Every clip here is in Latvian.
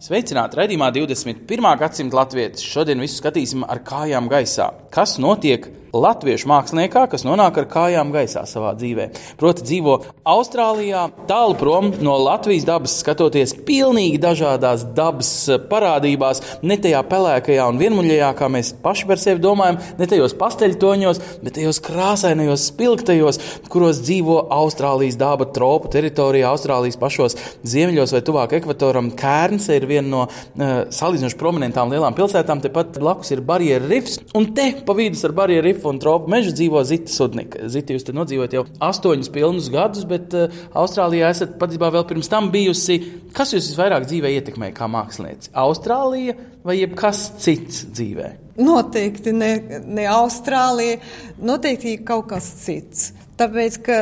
Sveicināti! Radījumā 21. gadsimta latvieši. Šodien visu skatīsim ar kājām gaisā. Kas notiek latviešu māksliniekā, kas nonāk ar kājām gaisā savā dzīvē? Proti, dzīvo Austrālijā, tālu prom no Latvijas dabas, skatoties pilnīgi dažādās dabas parādībās, ne tajā pelēkajā un vienmuļajā, kā mēs paši par sevi domājam, ne tajos pasteļtoņos, bet tajos krāsainajos, spilgtajos, kuros dzīvo Austrālijas daba, tropu teritorijā, Austrālijas pašos ziemeļos vai tuvāk ekvatoram. Kērns ir viena no uh, salīdzinoši prominentām lielām pilsētām. Tepat blakus ir barjeras rifs, un te pa vidus ar barjeras rifu un tropu mežu dzīvo Zita Sudnika. Zita, jūs te nodzīvojat jau astoņus pilnus gadus, bet uh, Austrālijā esat patiesībā vēl pirms tam bijusi. Kas jūs visvairāk dzīvē ietekmē kā mākslinieci? Austrālija vai jebkas cits dzīvē? Noteikti ne, ne Austrālija, noteikti kaut kas cits. Tāpēc, ka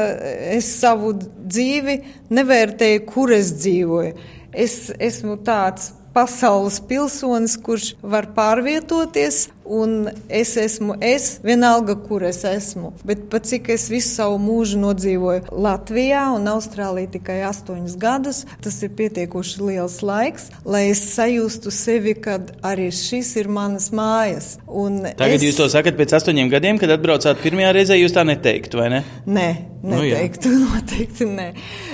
es savu dzīvi nevērtēju, kur es dzīvoju. Es esmu tāds pasaules pilsonis, kurš var pārvietoties, un es esmu es, vienalga, kur es esmu. Bet pat cik es visu savu mūžu nodzīvoju Latvijā un Austrālijā tikai astoņus gadus, tas ir pietiekoši liels laiks, lai es sajustu sevi, kad arī šis ir manas mājas. Un Tagad es... jūs to sakat pēc astoņiem gadiem, kad atbraucāt pirmajā reizē, jūs tā neteiktu, vai ne? Nē, Nu, jā. neteiktu, nu, noteikti nē.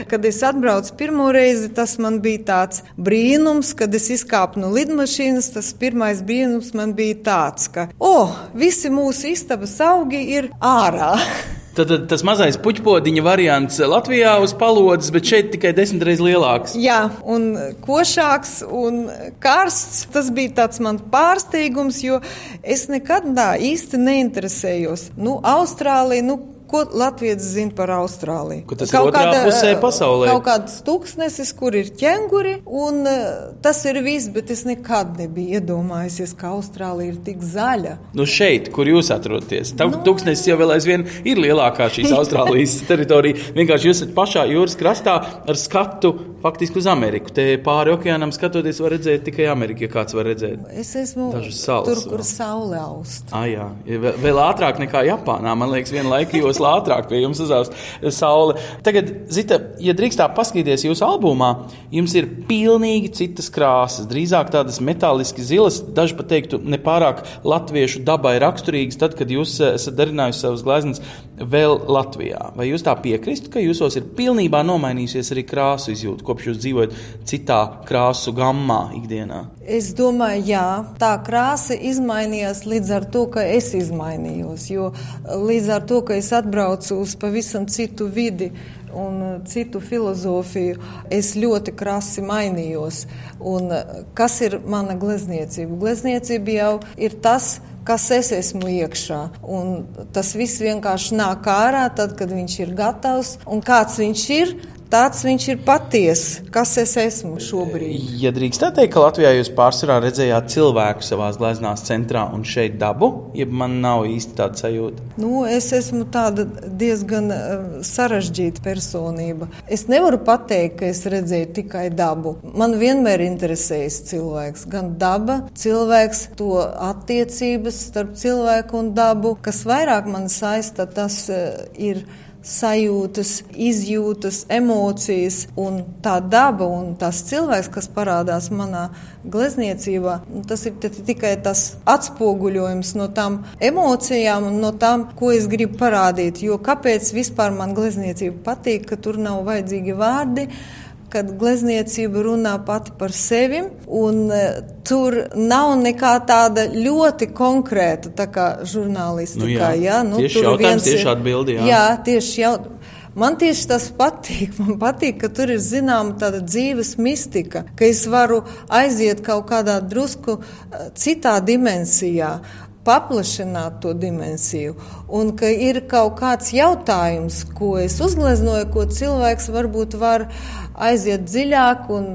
Kad es atbraucu pirmo reizi, tas man bija tāds brīnums, kad es izkāpu no lidmašīnas. Tas pirmais brīnums man bija tāds, ka, oh, visi mūsu istabas augi ir ārā. Tad, tad tas mazais puķpodiņa variants Latvijā uz palodzes, bet šeit tikai desmit reizes lielāks. Jā, un košāks un karsts. Tas bija tāds man pārsteigums, jo es nekad tā īsti neinteresējos. Nu, Austrālija, nu, ko Latvijas zina par Austrāliju? Ka tas ir otrā pusē pasaulē. Kaut kāds tūkstnesis, kur ir ķēnguri, un uh, tas ir viss, bet es nekad nebiju iedomājusies, ka Austrālija ir tik zaļa. Nu šeit, kur jūs atrodaties, tā Nu. tūkstnesis jau vēl aizvien ir lielākā šīs Austrālijas teritorija. Vienkārši jūs esat pašā jūras krastā ar skatu faktiski uz Ameriku. Te pāri okeānam skatoties, var redzēt tikai Ameriku, ja kāds var redzēt. Es esmu Dažas salas tur, kur vēl. saule aust. Ah, jā, vēl, ātrāk nekā Japānā. Man liekas, viena jūs ātrāk pie jums uzaust saule. Tagad, Zita, ja drīkst tā paskatīties jūsu albumā, jums ir pilnīgi citas krāsas, drīzāk tādas metāliski zilas, daži pat teiktu, nepārāk latviešu dabai raksturīgas, tad, kad jūs eh, esat darinājusi savus gleznas vēl Latvijā. Vai jūs tā piekristu, ka jūsos ir pilnībā nomainījusies arī krāsu izjūta, kopš jūs dzīvojat citā krāsu gammā ikdienā? Es domāju, jā, tā krāsa izmainījās līdz ar to, ka es izmainījos. Jo līdz ar to, ka es atbraucu uz pavisam citu vidi un citu filozofiju, es ļoti krasi mainījos. Un kas ir mana glezniecība? Glezniecība jau ir tas, kas es esmu iekšā. Un tas viss vienkārši nāk ārā, tad, kad viņš ir gatavs un kāds viņš ir. Tāds viņš ir patiesa, kas es esmu šobrīd. Ja drīkst tā teikt, ka Latvijā jūs pārsvarā redzējāt cilvēku savā gleznās centrā un šeit dabu, ja man nav īsti tāda sajūta. Nu, es esmu diezgan uh, sarežģīta personība. Es nevaru pateikt, ka es redzēju tikai dabu. Man vienmēr interesējas cilvēks, gan daba, cilvēks, to attiecības starp cilvēku un dabu. Kas vairāk man saista, tas uh, ir sajūtas, izjūtas, emocijas un tā daba un tas cilvēks, kas parādās manā glezniecībā, tas ir tikai tas atspoguļojums no tām emocijām un no tām, ko es gribu parādīt. Jo kāpēc vispār man glezniecība patīk, ka tur nav vajadzīgi vārdi? Kad glezniecība runā pati par sevi, un e, tur nav nekā tāda ļoti konkrēta, tā kā žurnālistikā. Nu jā, ja? nu, tieši tur jautājums, viens ir- tieši atbildi, jā. jā, tieši jautājums. Man tieši tas patīk. Man patīk, ka tur ir zināma tāda dzīves mistika, ka es varu aiziet kaut kādā drusku eh, citā dimensijā, paplašināt to dimensiju, un ka ir kaut kāds jautājums, ko es uzgleznoju, ko cilvēks varbūt var aiziet dziļāk un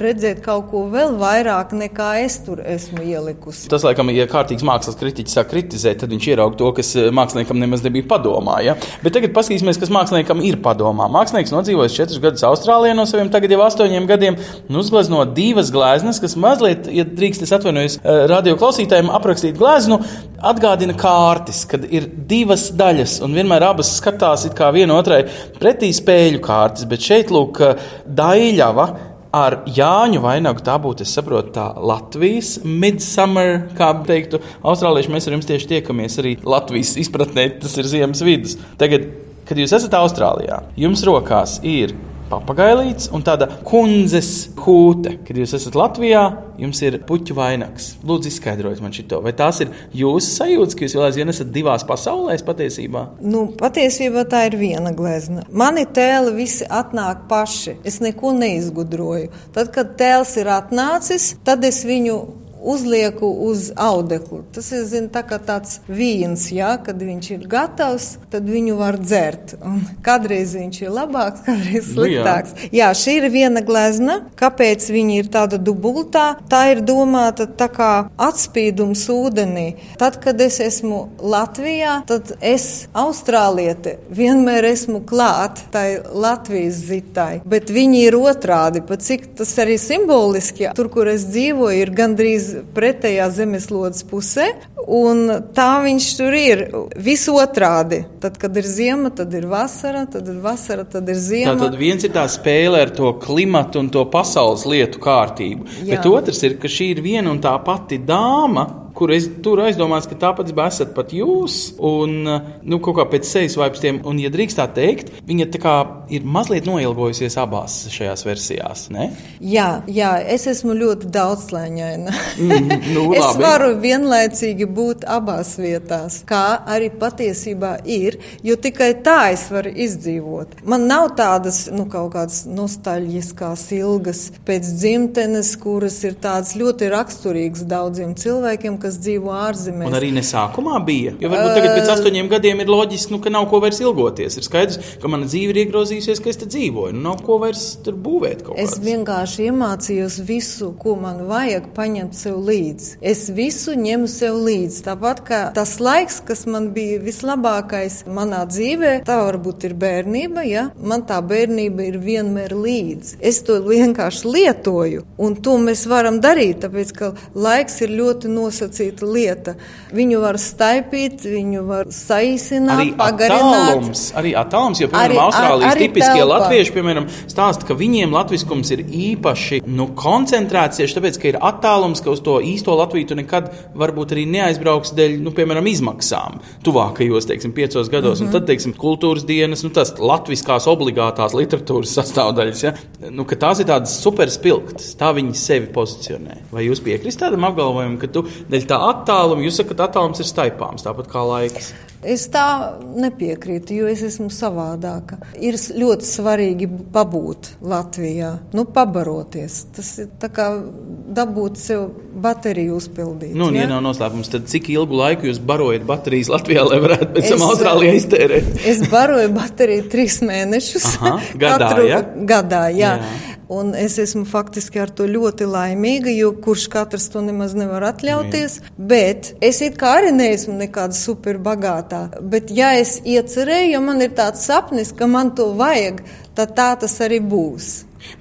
redzēt kaut ko vēl vairāk nekā es tur esmu ielikusi. Tas, laikam, ja kārtīgs mākslas kritiķis sāk kritizēt, tad viņš ieraug to, kas eh, māksliniekam nemaz nebija padomā. Ja? Bet tagad paskatīsimies, kas māksliniekam ir padomā. Mākslinieks nodzīvojis četrus gadus Austrālijā no saviem tagad jau astoņiem gadiem, un uzglezno divas gleznas, kas mazliet, ja drīkst, es atvainojos eh, radio klausītājiem, aprakstīt gleznu, atgādina kārtis, kad ir divas daļas, un vienmēr abas skatās it kā viena otrai pretī spēļu kārtas, bet šeit lūk, daļava ar Jāņu vainagu. Tā būtu, es saprotu, tā Latvijas midsummer, kā teiktu, austrālieši. Mēs ar jums tieši tiekamies arī Latvijas izpratnē, tas ir ziemas vidus. Tagad, kad jūs esat Austrālijā, jums rokās ir papagailīts un tāda kundzes kūte. Kad jūs esat Latvijā, jums ir puķu vainags. Lūdzu, izskaidrojiet man šo. Vai tās ir jūsu sajūtas, ka jūs vēl aizvien esat divās pasaulēs patiesībā? Nu, patiesībā tā ir viena glezna. Mani tēli visi atnāk paši. Es neko neizgudroju. Tad, kad tēls ir atnācis, tad es viņu uzlieku uz audeklu. Tas ir zin, tā tāds vīns, ja, kad viņš ir gatavs, tad viņu var dzert. Un kādreiz viņš ir labāks, kādreiz sliktāks. Nu, jā. jā, šī ir viena glezna. Kāpēc viņa ir tāda dubultā? Tā ir domāta tā kā atspīdums ūdenī. Tad, kad es esmu Latvijā, tad es, Austrāliete, vienmēr esmu klāt tai Latvijas zitai. Bet viņi ir otrādi, pat cik tas arī simboliski. Tur, kur es dzīvoju, ir gandrīz pretējā zemeslodes pusē, un tā viņš tur ir visotrādi. Tad, kad ir ziema, tad ir vasara, tad ir vasara, tad ir ziema. Tā tad viens ir tā spēle ar to klimatu un to pasaules lietu kārtību, Jā. bet otrs ir, ka šī ir viena un tā pati dāma kur es tur aizdomājos, ka tāpat esat pat jūs, un nu, kaut kā pēc sejas vaipstiem, un, ja drīkst tā teikt, viņa tā kā ir mazliet noilgojusies abās šajās versijās. Ne? Jā, jā, es esmu ļoti daudzslēņaina. Mm, nu, es varu vienlaicīgi būt abās vietās, kā arī patiesībā ir, jo tikai tā es varu izdzīvot. Man nav tādas nu, kaut kādas nostalģiskās ilgas pēc dzimtenes, kuras ir tādas ļoti raksturīgas daudziem cilvēkiem, kas dzīvo ārzemēs. Un arī nesākumā bija. Jo varbūt tagad pēc astoņiem gadiem ir loģiski, nu, ka nav ko vairs ilgoties. Ir skaidrs, ka mana dzīve ir iegrozījusies, ka es te dzīvoju. Nu, nav ko vairs tur būvēt. Es vienkārši iemācījos visu, ko man vajag paņemt sev līdzi. Es visu ņemu sev līdzi. Tāpat kā tas laiks, kas man bija vislabākais manā dzīvē, tā varbūt ir bērnība. Ja? Man tā bērnība ir vienmēr līdzi. Es to vienkārši lietoju, un to mēs varam darīt, tāpēc ka laiks ir ļoti nosacīts nosacīta lieta. Viņu var staipīt, viņu var saīsināt, arī pagarināt. Attālums, arī attālums, jo, piemēram, arī, Austrālijas arī tipiskie telpa. latvieši, piemēram, stāsta, ka viņiem latviskums ir īpaši nu, koncentrēts tieši tāpēc, ka ir attālums, ka uz to īsto Latviju tu nekad varbūt arī neaizbrauks dēļ, nu, piemēram, izmaksām tuvākajos, teiksim, piecos gados. Mm -hmm. Un tad, teiksim, kultūras dienas, nu, tas latviskās obligātās literatūras sastāvdaļas, ja? nu, ka tās ir tādas superspilgtas, tā viņi sevi pozicionē. Vai jūs piekrītat tādam apgalvojumam, ka tu dēļ tā attāluma, jūs sakat, attālums ir staipāms, tāpat kā laiks. Es tā nepiekrītu, jo es esmu savādāka. Ir ļoti svarīgi pabūt Latvijā, nu, pabaroties. Tas ir kā dabūt sev bateriju uzpildīt. Nu, ja, ja nav noslēpums, tad cik ilgu laiku jūs barojat baterijas Latvijā, lai varētu pēc tam Austrālijā iztērēt? es baroju bateriju trīs mēnešus. Aha, gadā, katru, ja? gadā jā. jā. Un es esmu faktiski ar to ļoti laimīga, jo kurš katrs to nemaz nevar atļauties. Jā. Bet es it kā arī neesmu nekāda superbagātā. Bet ja es iecerēju, ja man ir tāds sapnis, ka man to vajag, tad tā tas arī būs.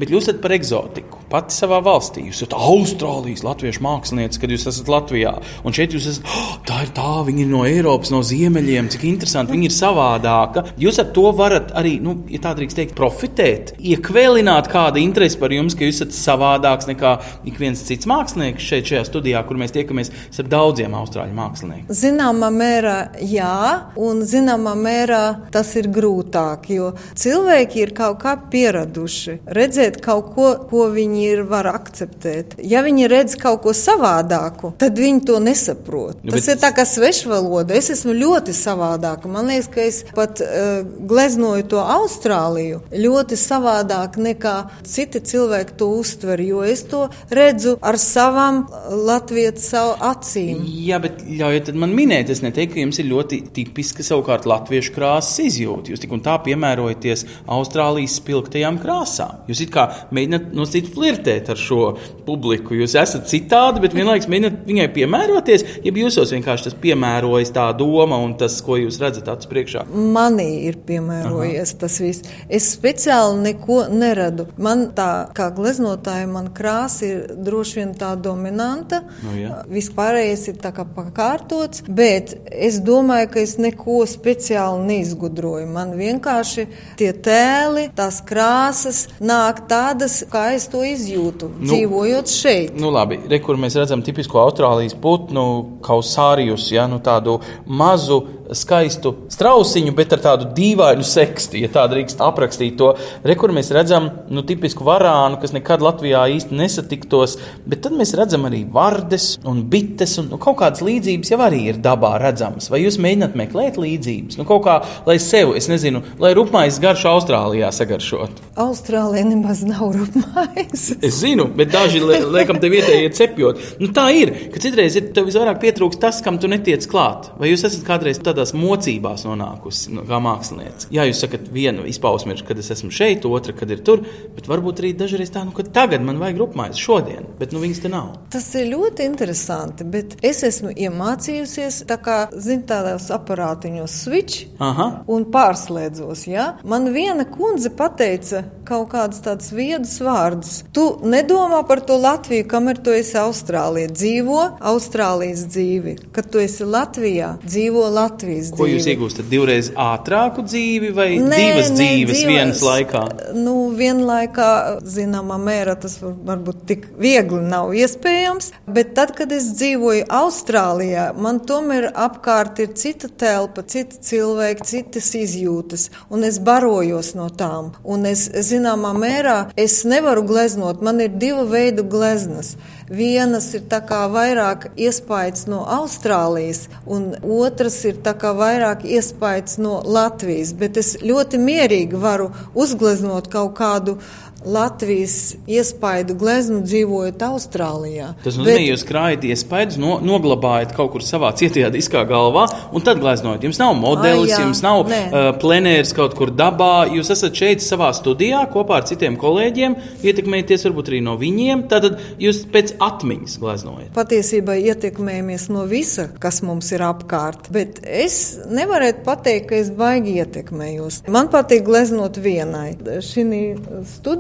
Bet jūs esat par eksotiku pati savā valstī. Jūs esat Austrālijas latviešu mākslinieks, kad jūs esat Latvijā. Un šeit jūs esat, oh, tā ir tā, viņi ir no Eiropas, no ziemeļiem, cik interesanti, viņi ir savādāka. Jūs ar to varat arī, nu, ja tā drīkst teikt, profitēt, iekvēlināt kādu interesi par jums, ka jūs esat savādāks nekā ik viens cits mākslinieks šeit, šajā studijā, kur mēs tiekamies ar daudziem austrāļu māksliniekiem. Zināmā mērā jā, un zināmā mērā tas ir grūtāk, jo cilvēki ir kaut kā pieraduši redzēt kaut ko, ko viņi viņi ir var akceptēt. Ja viņi redz kaut ko savādāku, tad viņi to nesaprot. Nu, Tas bet- ir tā kā svešvaloda. Es esmu ļoti savādāka. Man liekas, ka es pat uh, gleznoju to Austrāliju ļoti savādāk nekā citi cilvēki to uztver, jo es to redzu ar savām latviešu savu acīm. Jā, bet ļaujiet man minēt, es neteiktu, ka jums ir ļoti tipiska savukārt latviešu krāsas izjūta. Jūs tik un tā piemērojaties Austrālijas spilgtajām krāsām. Jūs it kā mēģināt nosīt flirtēt ar šo publiku. Jūs esat citādi, bet vienlaikus mēģināt viņai piemēroties, ja jūsos vienkārši tas piemērojas tā doma un tas, ko jūs redzat acu priekšā. Manī ir piemērojies Aha. tas viss. Es speciāli neko neradu. Man tā kā gleznotāja, man krāsa ir droši vien tā dominanta. Nu, jā. Vispārējais ir tā kā pakārtots, bet es domāju, ka es neko speciāli neizgudroju. Man vienkārši tie tēli, tās krāsas nāk tādas, kā es to izjūtu, nu, dzīvojot šeit. Nu, labi, re, kur mēs redzam tipisko Austrālijas putnu, kausārijus, ja, nu, tādu mazu, skaistu strausiņu, bet ar tādu dīvainu sekstu, ja tā drīkst aprakstīt to. Re, kur mēs redzam nu, tipisku varānu, kas nekad Latvijā īsti nesatiktos, bet tad mēs redzam arī vardes un bites, un nu, kaut kādas līdzības jau arī ir dabā redzamas. Vai jūs mēģināt meklēt līdzības? Nu, kaut kā, lai sev, es nezinu, lai rupmais garšu Austrālijā sagaršot. Austrālija nemaz nav rupmais. Es zinu, bet daži li- liekam, te vietējie cepjot. Nu, tā ir, ka citreiz ir tev visvairāk pietrūkst tas, kam tu netiec klāt. Vai jūs esat kādreiz tādās mocībās nonākusi nu, kā mākslinieca? Jā, jūs sakat, viena izpausme ir, kad es esmu šeit, otra, kad ir tur, bet varbūt arī dažreiz tā, nu, ka tagad man vajag rupmais šodien, bet nu viņas te nav. Tas ir ļoti interesanti, bet es esmu iemācījusies tā kā, zin, tādos aparātiņos switch Aha. un pārslēdzos, ja? Man viena kundze pateica kaut kādus tādus viedus vārdus. Tu nedomā par to Latviju, kamēr tu esi Austrālijā. Dzīvo Austrālijas dzīvi. Kad tu esi Latvijā, dzīvo Latvijas Ko dzīvi. jūs iegūstat? Divreiz ātrāku dzīvi vai divas dzīves dzīvas- vienas laikā? Nu, vienlaikā, zināmā mērā, tas var, varbūt tik viegli nav iespējams. Bet tad, kad es dzīvoju Austrālijā, man tomēr apkārt ir cita telpa, citi cilvēki, citas izjūtas, un es barojos no tām. Un es, zināmā mērā, es nevaru gleznot, man ir divu veidu gleznas. Vienas ir vairāk iespējas no Austrālijas, un otras ir vairāk iespējas no Latvijas. Bet es ļoti mierīgi varu uzgleznot kaut kādu Latvijas iespaidu gleznu dzīvojot Austrālijā. Tas nozīmē, ka jūs krājat iespējas, no, noglabājat kaut kur savā cietajā diskā galvā un tad gleznojat. Jums nav modelis, Ai, jā. jums nav Nē. uh, plenērs kaut kur dabā. Jūs esat šeit savā studijā kopā ar citiem kolēģiem, ietekmēties varbūt arī no viņiem. Tad jūs pēc atmiņas gleznojat. Patiesībā ietekmējamies no visa, kas mums ir apkārt. Bet es nevaru pateikt, ka es baigi ietekmējos. Man patīk gleznot vienai. Šī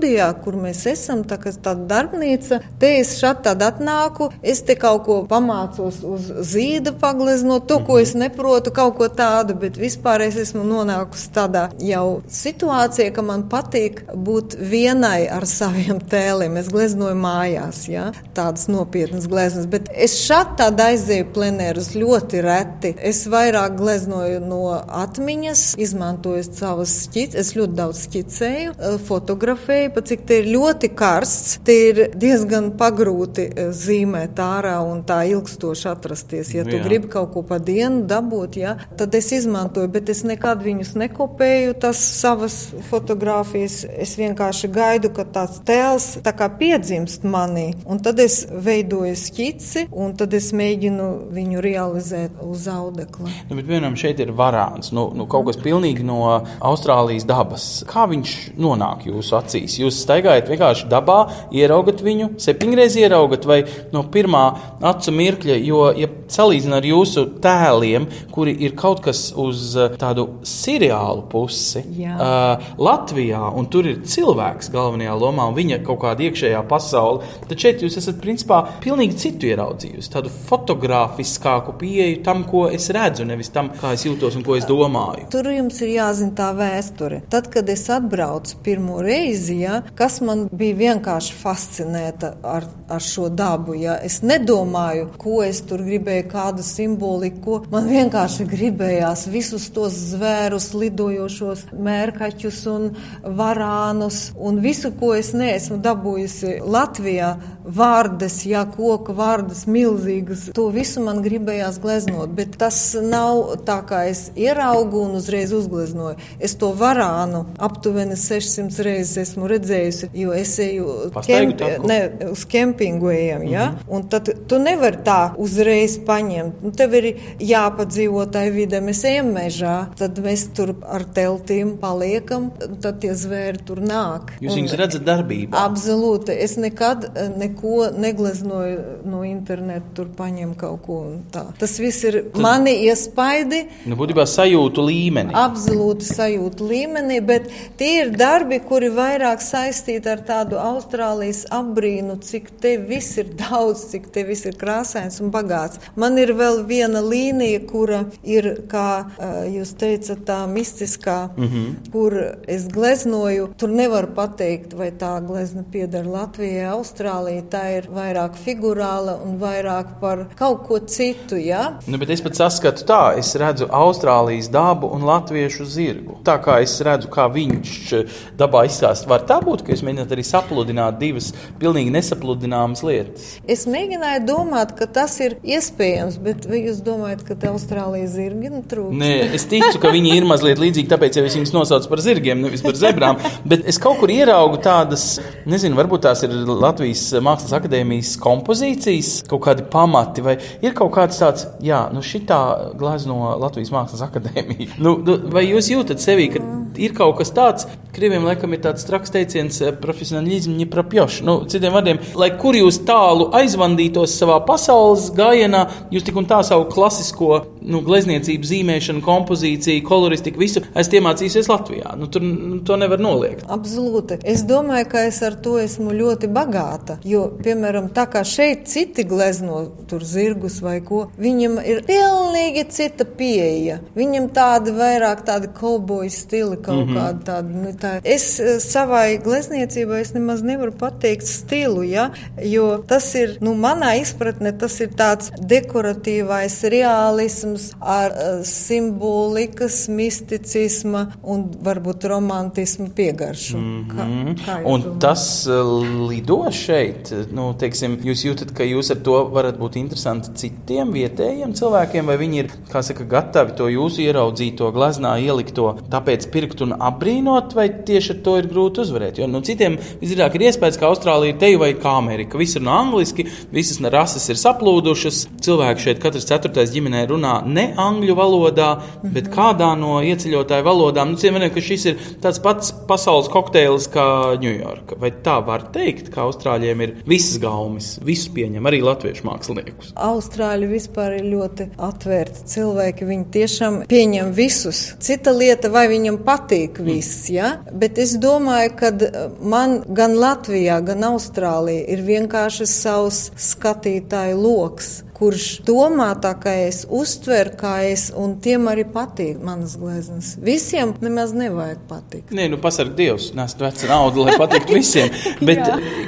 studijā, kur mēs esam, tā kā tāda darbnīca, te es šādi tad atnāku, es te kaut ko pamācos uz zīda pagleznot, to, ko es neprotu, kaut ko tādu, bet vispār es esmu nonākusi tādā jau situācijā, ka man patīk būt vienai ar saviem tēliem. Es gleznoju mājās, ja? tādas nopietnas gleznas, bet es šādi tādu aizēju plenērus ļoti reti. Es vairāk gleznoju no atmiņas, izmantoju savas skices, es ļoti daudz skicēju, fotografēju, pat cik te ir ļoti karsts, te ir diezgan pagrūti eh, zīmēt ārā un tā ilgstoši atrasties. Ja Nu tu jā. gribi kaut ko pa dienu dabūt, ja, tad es izmantoju, bet es nekad viņus nekopēju, tas savas fotogrāfijas. Es vienkārši gaidu, ka tāds tēls tā kā piedzimst manī, un tad es veidoju skici, un tad es mēģinu viņu realizēt uz audekla. Nu, bet, piemēram, šeit ir varāns, nu, nu, kaut kas pilnīgi no Austrālijas dabas. Kā viņš nonāk jūsu acīs? Jūs staigājat vienkārši dabā, ieraugat viņu, septiņreiz ieraugat, vai no pirmā acu mirkļa, jo, ja salīdzinām ar jūsu tēliem, kuri ir kaut kas uz uh, tādu seriālu pusi, Jā. uh, Latvijā, un tur ir cilvēks galvenajā lomā un viņa kaut kāda iekšējā pasaule, tad šeit jūs esat principā pilnīgi citu ieraudzījusi. Tādu fotogrāfiskāku pieeju tam, ko es redzu, nevis tam, kā es jūtos un ko es domāju. Tur jums ir jāzina tā vēsture. Tad, kad es atbraucu pirmo reizi, ja, ja, kas man bija vienkārši fascinēta ar, ar šo dabu. Ja. Es nedomāju, ko es tur gribēju, kādu simboliku, man vienkārši gribējās visus tos zvērus, lidojošos mērkaķus un varānus un visu, ko es neesmu dabūjusi Latvijā. Vārdas, jā, koku vārdas milzīgas. To visu man gribējās gleznot, bet tas nav tā, kā es ieraugu un uzreiz uzgleznoju. Es to varānu aptuveni 600 reizes esmu redzējusi, jo es eju kemp, ne, uz kempingu ejam, ja? mm -hmm. un tad tu nevari tā uzreiz paņemt. Nu, tev ir jāpadzīvo tai vidē, mēs ejam mežā, tad mēs tur ar teltīm paliekam, tad tie zvēri tur nāk. Jūs viņus redzat darbībā? Absolūti. Es nekad eh, neko negleznoju no interneta, tur paņem kaut ko tā. Tas viss ir tad... mani iespaidi. Nu, būtībā sajūtu līmeni. Absolūti sajūtu līmenī, bet tie ir darbi, kuri vairāk saistīti ar tādu Austrālijas apbrīnu, cik te viss ir daudz, cik te viss ir krāsains un bagāts. Man ir vēl viena līnija, kura ir, kā jūs teicat, tā mistiskā, mm -hmm. kur es gleznoju. Tur nevar pateikt, vai tā glezna pieder Latvijai, Austrālijai. Tā ir vairāk figurāla un vairāk par kaut ko citu. Ja? Nu, bet es pat saskatu tā, es redzu Austrālijas dabu un latviešu zirgu. Tā kā es redzu, kā viņš dabā izstāsta, var tā būt, ka jūs mēģināt arī sapludināt divas pilnīgi nesapludināmas lietas. Es mēģināju domāt, ka tas ir iespējams, bet jūs domājat, ka Austrālijas zirgi trūkst? Nē, es ticu, ka viņi ir mazliet līdzīgi, tāpēc jau es viņus nosaucu par zirgiem, nevis par zebrām. Bet es kaut kur ieraugu tādas, nezinu, varbūt tās ir Latvijas Mākslas akadēmijas kompozīcijas, kaut kādi pamati, vai ir kaut kāds tāds, jā, nu šitā glazno Latvijas Mākslas akadēmija. Nu, nu, vai jūs jūtat sevi, ka ir kaut kas tāds, krieviem laikam ir tāds traks teiciens eh, profesionālisms, neprapjošs. Nu, citiem vārdiem, lai kur jūs tālu aizvandītos savā pasaules gājienā, jūs tik un tā savu klasisko nu, glezniecību, zīmēšanu, kompozīciju, koloristiku, visu esat iemācījusies Latvijā. Nu, tur nu, to nevar noliegt. Absolūti. Es domāju, ka es ar to esmu ļoti bagāta. Jo, piemēram, tā kā šeit citi glezno tur zirgus vai ko, viņam ir pilnīgi cita pieeja. Viņam tāda vairāk tāda kauboja stila kaut mm -hmm. kāda tāda. Nu, tā. Es eh, savai glezniecībai es nemaz nevaru pateikt stilu, ja? jo tas ir, nu, manā izpratnē, tas ir tāds dekoratīvais realisms ar uh, simbolikas, misticisma un varbūt romantismu piegaršu. Mm -hmm. kā, kā un domā? tas uh, lido šeit, nu, teiksim, jūs jūtat, ka jūs ar to varat būt interesanti citiem vietējiem cilvēkiem, vai viņi ir, kā saka, gatavi to jūsu ieraudzīto glaznā ielikto, tāpēc pirkt pirkt un apbrīnot, vai tieši ar to ir grūti uzvarēt. Jo nu, citiem visdrīzāk ir iespējas, ka Austrālija ir te vai kā Amerika. Viss ir no angliski, visas rases ir saplūdušas. Cilvēki šeit katrs ceturtais ģimenē runā ne angļu valodā, bet kādā no ieceļotāju valodām. Nu, Ciemēr, ka šis ir tāds pats pasaules kokteils kā Ņujorka. Vai tā var teikt, ka Austrāļiem ir visas gaumas, visus pieņem arī latviešu māksliniekus? Austrāļi vispār ir ļoti atvērti cilvēki. Viņi tiešām pieņem visus. Cita lieta, vai viņam patīk patīk viss, ja? bet es domāju, ka man gan Latvijā, gan Austrālijā ir vienkārši savs skatītāju lokus kurš domā tā, kā es uztveru, kā es, un tiem arī patīk manas gleznas. Visiem nemaz nevajag patikt. Nē, nu pasarg Dievs, nesat veca nauda, lai patiktu visiem. Bet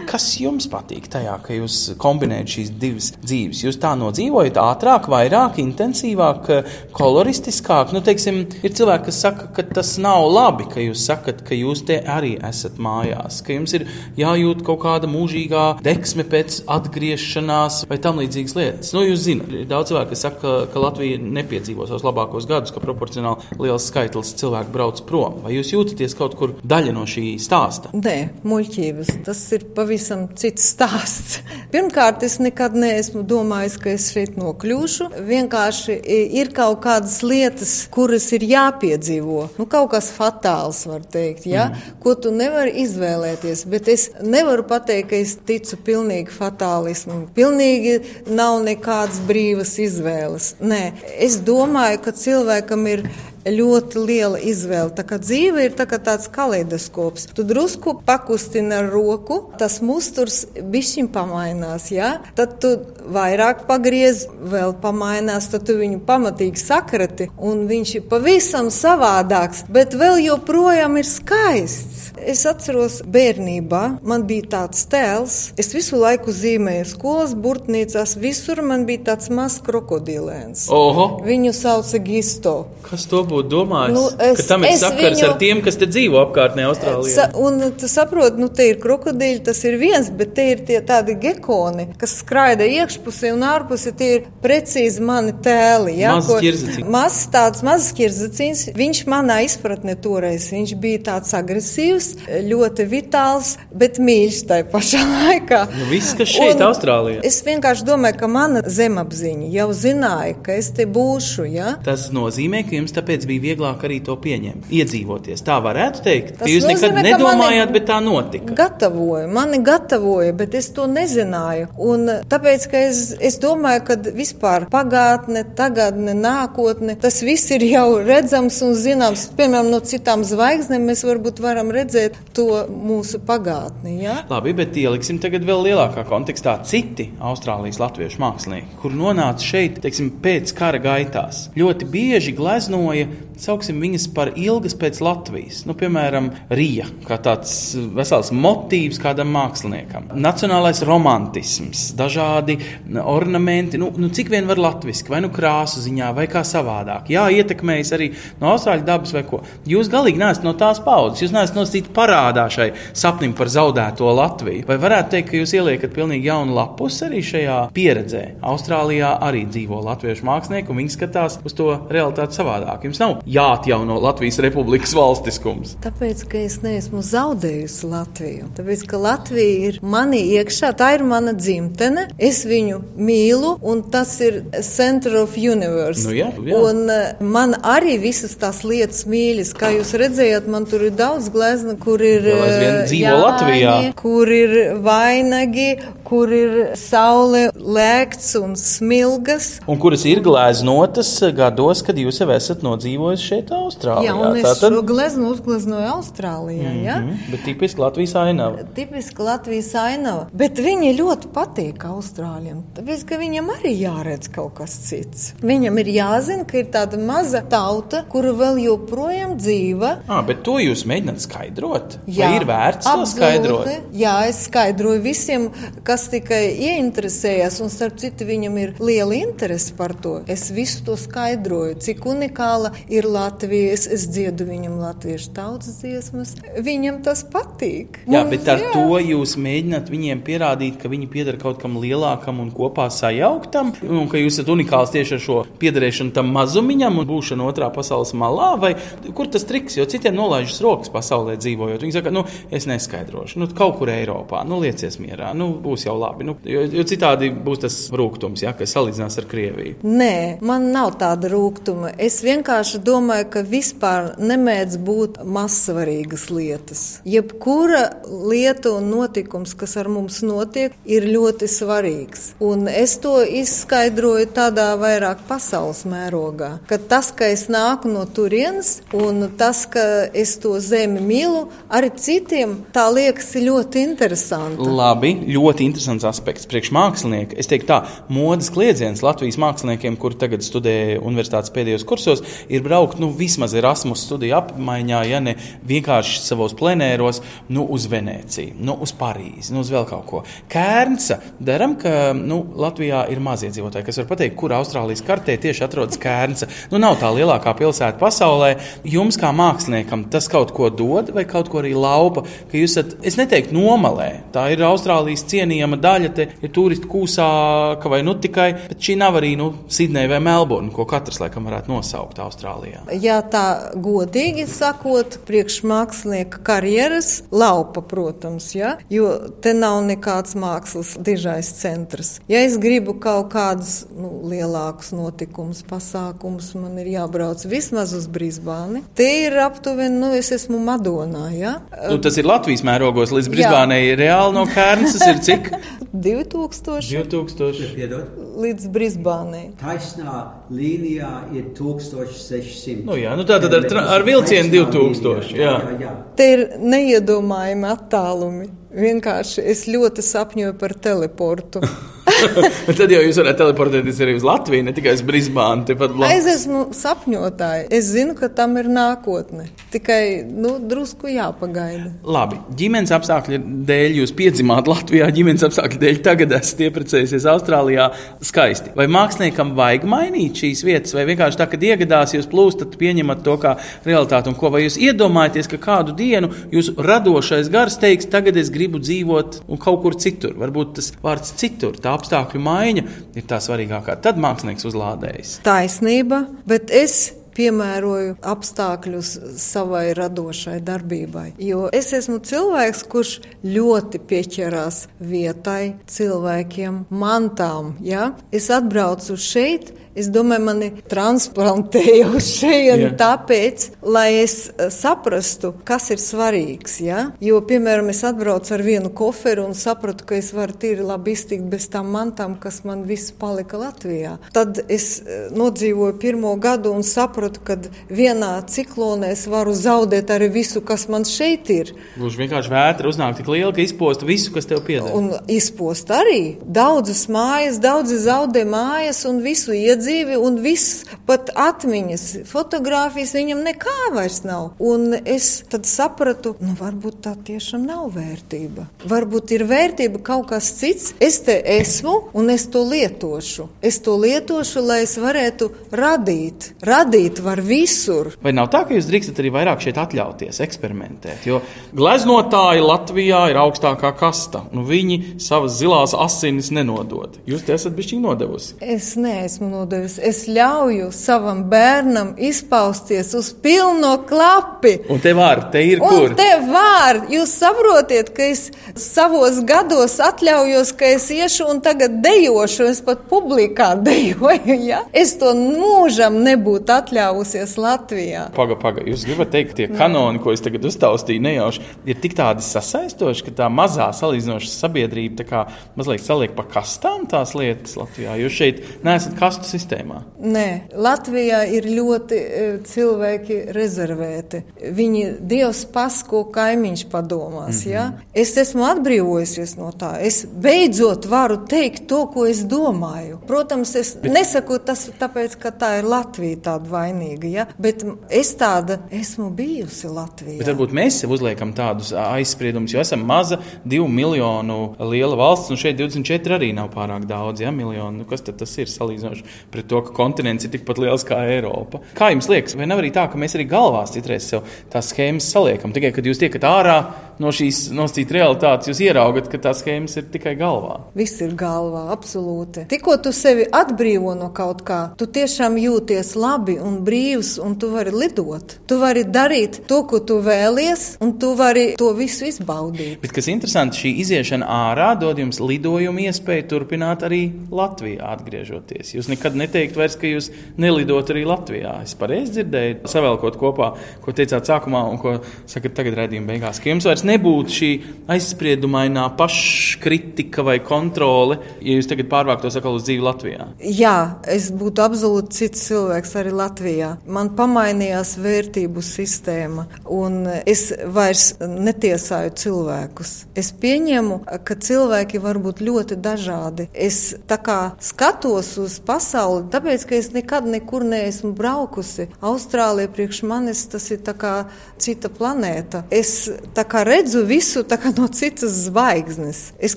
kas jums patīk tajā, ka jūs kombinējat šīs divas dzīves? Jūs tā nodzīvojat ātrāk, vairāk, intensīvāk, koloristiskāk. Nu, teiksim, ir cilvēki, kas saka, ka tas nav labi, ka jūs sakat, ka jūs te arī esat mājās, ka jums ir jājūt kaut kāda mūžīgā deksme pēc atgriešanās vai tam līdzīgas lietas. Nu, Nu, jūs zināt, ir daudz cilvēku, kas saka, ka, ka Latvija nepiedzīvo savus labākos gadus, ka proporcionāli liels skaitlis cilvēku brauc prom. Vai jūs jūtaties kaut kur daļa no šī stāsta? Nē, muļķības. Tas ir pavisam cits stāsts. Pirmkārt, es nekad neesmu domājis, ka es šeit nokļūšu. Vienkārši ir kaut kādas lietas, kuras ir jāpiedzīvo. Nu, kaut kas fatāls, var teikt, ja? mm. ko tu nevari izvēlēties. Bet es nevaru pateikt, ka es ticu pilnīgi fatālismu. Pilnīgi nav nekā nekādas brīvas izvēles. Nē, es domāju, ka cilvēkam ir ļoti liela izvēle. Tā kā dzīve ir tā kā tāds kaleidoskops. Tu drusku pakustini ar roku, tas musturs bišķiņ pamainās, ja? tad tu vairāk pagriez, vēl pamainās, tad tu viņu pamatīgi sakrati, un viņš ir pavisam savādāks, bet vēl joprojām ir skaists. Es atceros, bērnībā man bija tāds tēls. Es visu laiku zīmēju skolas, burtnīcās, visur man bija tāds mazs krokodilēns. Oho! Viņu sauca Gisto. Kas to būtu domājis? Nu, es, ka tam ir sakars viņu- ar tiem, kas te dzīvo apkārtnē Austrālijā. Sa, un tu saproti, nu, te ir krokodili, tas ir viens, bet te ir tie tādi gekoni, kas skraida iekšpusē un ārpusē. Tie ir precīzi mani tēli. Ja, Mazs ķirzacīns. Mazs tāds mazs ķirzacīns. Viņš manā izpratnē toreiz viņš bija tāds agresīvs, ļoti vitāls, bet mīļš tajā pašā laikā. Nu, viss, kas šeit, Austrālijā. Es vienkārši domāju, ka mana zemapziņa jau zināja, ka es te būšu. Ja? Tas nozīmē, ka jums tāpēc bija vieglāk arī to pieņemt, iedzīvoties. Tā varētu teikt. Tas jūs nekad nozīmē, ka nedomājāt, bet tā notika. Gatavoja, mani gatavoja, bet es to nezināju. Un tāpēc, ka es, es domāju, ka vispār pagātne, tagadne, nākotne, tas viss ir jau redzams un zināms. Piemēram, no citām zvaigznēm mēs varbūt varam redzēt to mūsu pagātni. Ja? Labi, bet ieliksim tagad vēl lielākā kontekstā citi Austrālijas latviešu mākslinieki, kur nonāca šeit, teiksim, pēc kara gaitās. Ļoti bieži gleznoja, sauksim viņas par ilgas pēc Latvijas. Nu, piemēram, Rija, kā tāds vesels motīvs kādam māksliniekam. Nacionālais romantisms, dažādi ornamenti, nu, nu cik vien var latviski, vai nu krāsu ziņā, vai kā savādāk. Jā, ietekmējis arī no austrāļu dabas vai ko. Jūs galīgi neesat no tās paudzes, jūs neesat nosacīti parādā šai sapnim par zaudēto Latviju. Vai varētu teikt, ka jūs ieliekat pilnīgi jaunu lapus arī šajā pieredzē? Austrālijā arī dzīvo latviešu mākslinieki, un viņi skatās uz to realitāti savādāk. Jums nav jāatjauno Latvijas republikas valstiskums. Tāpēc, ka es neesmu zaudējusi Latviju. Tāpēc, ka Latvija ir manī iekšā, tā ir mana dzimtene. Es viņu mīlu, un tas ir Center of Universe. Nu jā, jā. Un eh, man arī visas tās lietas mīļas. Kā jūs redzējāt, man tur ir daudz glezna, kur ir aizvien eh, dzīvo Jāņi, Latvijā. kur ir vainagi, kur ir saule, lēkts un smilgas. Un kuras ir gleznotas gados, kad jūs jau esat nodzīvojis šeit, Austrālijā. Jā, un es Tātad- šo gleznu uzgleznoju Austrālijā. Mm -hmm. ja? Bet tipiski Latvijas ainava. Tipiski Latvijas ainava. Bet viņi ļoti patīk Austrāļiem. Tāpēc, ka viņam arī jāredz kaut kas cits. Viņam ir jāzina, ka ir tāda maza tauta, kura vēl joprojām dzīva. Ah, bet to jūs mēģināt skaidrot? Vai ir vērts to skaidrot? Jā, es skaidroju visiem, kas tikai ieinteresējas, un starp citu viņam ir liela interese par to. Es visu to skaidroju, cik unikāla ir Latvija. Es, es dziedu viņam latviešu tautas dziesmas. Viņam tas patīk. Jā, Mums- bet ar jā. to jūs mēģināt viņiem pierādīt, ka viņi pieder kaut kam lielākam un kopā sajauktam, un ka jūs esat unikāls tieši ar šo piederēšanu tam mazumiņam un būšanu otrā pasaules malā, vai kur tas triks, jo citiem nolaižas rokas pasaulē dzīvojot. Viņi saka, nu, es neskaidrošu, nu, kaut kur Eiropā, nu, liecies mierā, nu, būs jau labi, nu, jo, jo citādi būs tas rūkums, ja, kas salīdzinās ar Krieviju. Nē, man nav tāda rūkuma. Es vienkārši domāju, ka vispār nemēdz būt mazsvarīgas lietas. Jebkura lieta un notikums, kas ar mums notiek, ir ļoti svarīgs. Un es to izskaidroju tādā vairāk pasaules mērogā. Ka tas, ka es nāku no turienes un tas, ka es to zemi mīlu, arī citiem tā liekas ļoti interesanti. Labi, ļoti interesants aspekts. Priekš mākslinieka, es teiktu, tā modes kliedziens Latvijas māksliniekiem, kuri tagad studē universitātes pēdējos kursos, ir braukt nu, vismaz Erasmus studiju apmaiņā, ja ne vienkārši savos plenēros, nu, uz Venēciju, nu, uz Parīzi, nu, uz vēl kaut ko. Kērnsa deram, ka nu, Latvijā ir maziedzīvotāji, kas var pateikt, kur Austrālijas kartē tieši atrodas Kērnsa. Nu, nav tā lielākā pilsēta pasaulē. Jums, kā māksliniekam, tas kaut ko dod vai kaut ko arī laupa, ka jūs esat, es neteiktu, nomalē. Tā ir Austrālijas cienījama daļa, te ir turistu kūsāka vai nu tikai, bet šī nav arī nu, Sidneja vai Melburna, ko katrs laikam varētu nosaukt Austrālijā. Ja tā godīgi sakot, priekšmākslinieka karjeras laupa, protams, ja? jo te nav nekāds mākslas dižais centrs. Ja es gribu kaut kādus nu, lielākus notikumus, pasākumus, man ir jābrauc vismaz uz Brisbāni. Te ir aptuveni, nu, es esmu Madonā, ja? Nu, tas ir Latvijas mērogos līdz. Brisbānei. Reāli no Kērnas ir cik? 2000 2000. Piedod, līdz Brisbānei. taisnā līnijā ir 1600. Nu jā, nu tā tad ar ar vilcienu Taisnā 2000, līnijā, jā. jā, jā. Te ir neiedomājami attālumi. Vienkārši es ļoti sapņoju par teleportu. Tad jau jūs varētu teleportēties arī uz Latviju, ne tikai uz Brisbānu. Es esmu sapņotāja. Es zinu, ka tam ir nākotne. Tikai nu, drusku jāpagaida. Labi, ģimenes apstākļu dēļ jūs piedzimāt Latvijā, ģimenes apstākļu dēļ tagad esat iepriecējusies Austrālijā. Skaisti. Vai māksliniekam vajag mainīt šīs vietas, vai vienkārši tā, kad iegadās, jūs plūstat, pieņemat to kā realitāti, un ko vai jūs iedomājaties, ka kādu dienu jūsu radošais gars teiks, tagad es gribu dzīvot kaut kur citur. Varbūt tas vārds citur, tā apstākļu maiņa ir tā svarīgākā. Tad mākslinieks uzlādējas. Taisnība, bet es piemēroju apstākļus savai radošai darbībai. Jo es esmu cilvēks, kurš ļoti pieķerās vietai, cilvēkiem, mantām. Ja? Es atbraucu šeit, Es domāju, mani transplantēja uz šejienu yeah. tāpēc, lai es eh, saprastu, kas ir svarīgs. Ja? Jo, piemēram, es atbraucu ar vienu koferu un sapratu, ka es varu tīri labi iztikt bez tām mantām, kas man viss palika Latvijā. Tad es eh, nodzīvoju pirmo gadu un sapratu, ka vienā ciklonē es varu zaudēt arī visu, kas man šeit ir. Gluži vienkārši vētra uznāk tik liela, ka izpost visu, kas tev pieder. Un izpost arī daudzas mājas, daudzi zaudē mājas un visu iedzīvotāju dzīvi, un viss, pat atmiņas, fotografijas viņam nekā vairs nav. Un es tad sapratu, nu, varbūt tā tiešām nav vērtība. Varbūt ir vērtība kaut kas cits. Es te esmu, un es to lietošu. Es to lietošu, lai es varētu radīt. Radīt var visur. Vai nav tā, ka jūs drīkstat arī vairāk šeit atļauties, eksperimentēt? Jo gleznotāji Latvijā ir augstākā kasta. Nu, viņi savas zilās asinis nenodod. Jūs te esat bišķīgi nodevusi. Es neesmu nodevusi nodevis. Es ļauju savam bērnam izpausties uz pilno klapi. Un te var, te ir kur. Un te var. Jūs saprotiet, ka es savos gados atļaujos, ka es iešu un tagad dejošu. Es pat publikā dejoju. Ja? Es to mūžam nebūtu atļāvusies Latvijā. Paga, paga. Jūs gribat teikt, tie kanoni, ko es tagad uztaustīju nejauši, ir tik tādi sasaistoši, ka tā mazā salīdzinoša sabiedrība tā kā mazliet saliek pa kastām tās lietas Latvijā. Jūs šeit neesat kastu sistēmā? Nē, Latvijā ir ļoti e, cilvēki rezervēti. Viņi Dievs pasko kaimiņš padomās. Mm -hmm. ja? Es esmu atbrīvojusies no tā. Es beidzot varu teikt to, ko es domāju. Protams, es bet... nesaku tas tāpēc, ka tā ir Latvija tāda vainīga, ja? bet es tāda esmu bijusi Latvijā. Bet varbūt mēs sev uzliekam tādus aizspriedumus, jo esam maza, divu miljonu liela valsts, un šeit 24 arī nav pārāk daudz, ja miljonu. Nu, kas tad tas ir salīdzinoši pret to, ka kontinents ir tikpat liels kā Eiropa. Kā jums liekas, vai nav arī tā, ka mēs arī galvās citreiz sev tās schēmas saliekam? Tikai, kad jūs tiekat ārā no šīs nosacītas realitātes, jūs ieraugat, ka tās schēmas ir tikai galvā. Viss ir galvā, absolūti. Tikko tu sevi atbrīvo no kaut kā, tu tiešām jūties labi un brīvs, un tu vari lidot. Tu vari darīt to, ko tu vēlies, un tu vari to visu izbaudīt. Bet kas interesanti, šī iziešana ārā dod jums lidojumu iespēju turpināt arī Latvijā atgriežoties. Jūs nekad neteikt vairs, ka jūs nelidot arī Latvijā. Es pareizi dzirdēju, savēlkot kopā, ko teicāt sākumā un ko sakat tagad redzījuma beigās, ka jums vairs nebūtu šī aizspriedumainā paškritika vai kontrole, ja jūs tagad pārvāktos atkal uz dzīvi Latvijā? Jā, es būtu absolūti cits cilvēks arī Latvijā. Man pamainījās vērtību sistēma, un es vairs netiesāju cilvēkus. Es pieņemu, ka cilvēki var būt ļoti dažādi. Es tā kā skatos uz pasauli, tāpēc, ka es nekad nekur neesmu braukusi. Austrālija priekš manis tas ir tā kā cita planēta. Es tā kā redzu visu no citas zvaigznes. Es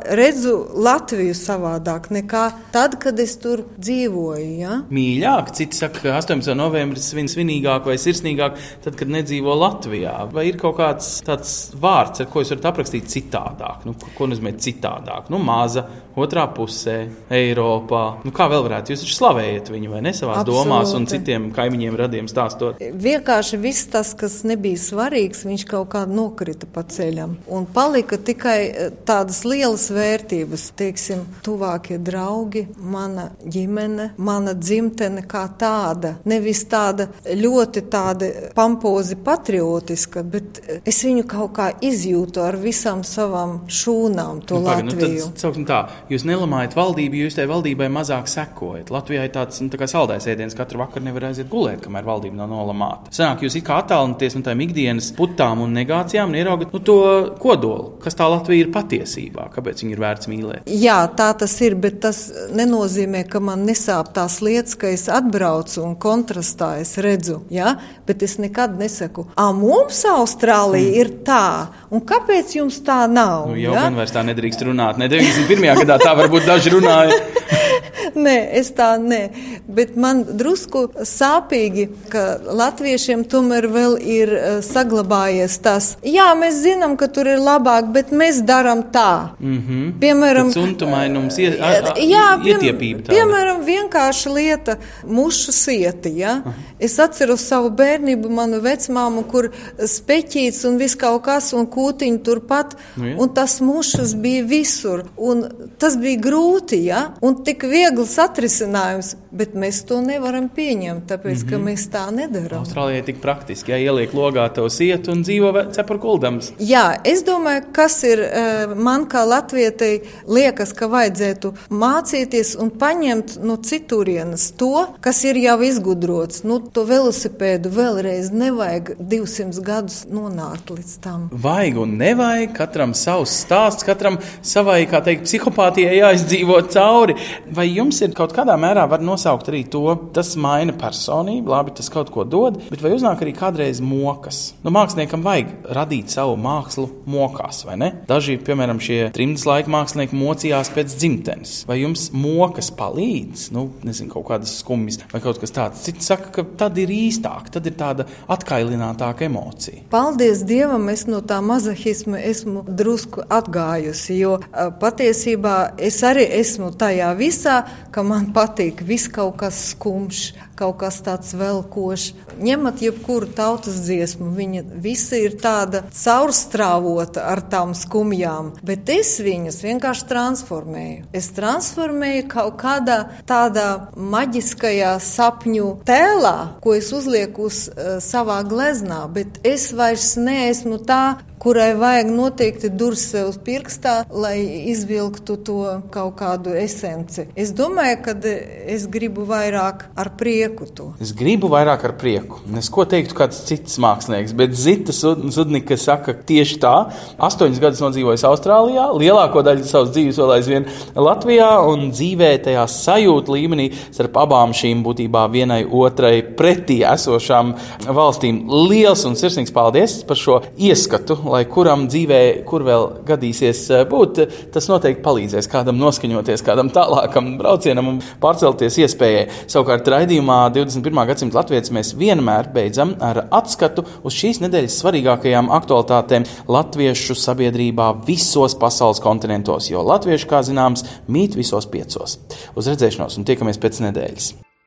redzu Latviju savādāk nekā tad, kad es tur dzīvoju. Ja? Mīļāk, citi saka, ka 18. novembris svin svinīgāk vai sirsnīgāk, tad, kad nedzīvo Latvijā. Vai ir kaut kāds tāds vārds, ar ko jūs varat aprakstīt citādāk? Nu, ko nozīmē citādāk? Nu, maza, otrā pusē, Eiropā. Nu, kā vēl varētu? Jūs taču slavējat viņu vai ne savā domās un citiem kaimiņiem radiem stāstot? Vienkārši viss tas, kas nebija svarīgs, viņš kaut kā nokrita pa ceļam. Un palika tikai eh, tādas lielas vērtības, teiksim, tuvākie draugi, mana ģimene, mana dzimtene kā tāda. Nevis tāda ļoti tāda pampozi patriotiska, bet eh, es viņu kaut kā izjūtu ar visām savām šūnām, to nu, Latviju. Nu, tad, tā, jūs nelamājat valdību, jūs tai valdībai mazāk sekojat. Latvijā ir tāds nu, tā saldais ēdiens, katru vakaru nevar aiziet gulēt, kamēr valdība nav nolamāta. Sanāk, jūs kā attālināties no tām ikdienas putām un negācijām un ieraugat nu, to kodolu, kas tā Latvija ir patiesībā, kāpēc viņi ir vērts mīlēt. Jā, tā tas ir, bet tas nenozīmē, ka man nesāp tās lietas, ka es atbraucu un kontrastā es redzu. Ja? Bet es nekad nesaku, ah, mums Austrālija mm. ir tā, un kāpēc jums tā nav? Nu, jau ja? gan vairs tā nedrīkst runāt. Ne 91. gadā tā varbūt daži runāja. nē, es tā nē. Bet man drusku sāpīgi, ka latviešiem tomēr vēl ir uh, saglabājies tas, jā, mēs zinām, ka tur ir labāk, bet mēs darām tā. Mm -hmm. Piemēram, suntumainums, ie, a, a, jā, ietiepība. Tāda. Piemēram, vienkārša lieta - mušu sieti. Ja? Aha. Es atceros savu bērnību, manu vecmāmu, kur speķīts un viss kaut kas, un kūtiņi turpat, nu, ja. un tas mušas bija visur. Un tas bija grūti, ja? un tik viegls atrisinājums, bet mēs to nevaram pieņemt, tāpēc, mm -hmm. ka mhm. mēs tā nedarām. Austrālijai tik praktiski, ja ieliek logā to sietu un dzīvo cepur kuldams. Jā, es domāju, kas ir eh, man kā latvietei liekas, ka vajadzētu mācīties un paņemt no citurienes to, kas ir jau izgudrots. Nu, to velosipēdu vēlreiz nevajag 200 gadus nonākt līdz tam. Vajag un nevajag, katram savs stāsts, katram savai, kā teikt, psihopātijai jāizdzīvo cauri. Vai jums ir kaut kādā mērā var nosaukt arī to, tas maina personību, labi, tas kaut ko dod, bet vai uznāk arī kādreiz mokas? Nu, māksliniekam vajag radīt savu mākslu mokās, vai ne? Daži, piemēram, šie trimdas laika mākslinieki mocījās pēc dzimtenes. Vai jums mokas palīdz? Nu, nezinu, kaut kādas skumjas vai kaut kas tāds. Citi saka, ka tad ir īstāk, tad ir tāda atkailinātāka emocija. Paldies Dievam, es no tā mazahisma esmu drusku atgājusi, jo patiesībā es arī esmu tajā visā, ka man patīk viss kaut kas skumjš, kaut kas tāds velkošs. Ņemat jebkuru tautas dziesmu, viņa visa ir tāda caurstrāvota ar tām skumjām, bet es viņus vienkārši transformēju. Es transformēju kaut kādā tādā maģiskajā sapņu tēlā, ko es uzlieku uz uh, savā gleznā, bet es vairs neesmu tā, kurai vajag noteikti sev uz pirkstā, lai izvilktu to kaut kādu esenci. Es domāju, ka es gribu vairāk ar prieku to. Es gribu vairāk ar prieku. Es ko teiktu kāds cits mākslinieks, bet Zita Zudnika saka tieši tā. Astoņas gadus nodzīvojis Austrālijā, lielāko daļu savas dzīves vēl aizvien Latvijā un dzīvē tajā sajūta līmenī starp abām šīm būtībā vienai otrai pretī esošām valstīm. Liels un sirsnīgs paldies par šo ieskatu lai kuram dzīvē, kur vēl gadīsies eh, būt, tas noteikti palīdzēs kādam noskaņoties, kādam tālākam braucienam un pārcelties iespējai. Savukārt raidījumā 21. gadsimta latvijas mēs vienmēr beidzam ar atskatu uz šīs nedēļas svarīgākajām aktualitātēm latviešu sabiedrībā visos pasaules kontinentos, jo latvieši, kā zināms, mīt visos piecos. Uz redzēšanos un tiekamies pēc nedēļas!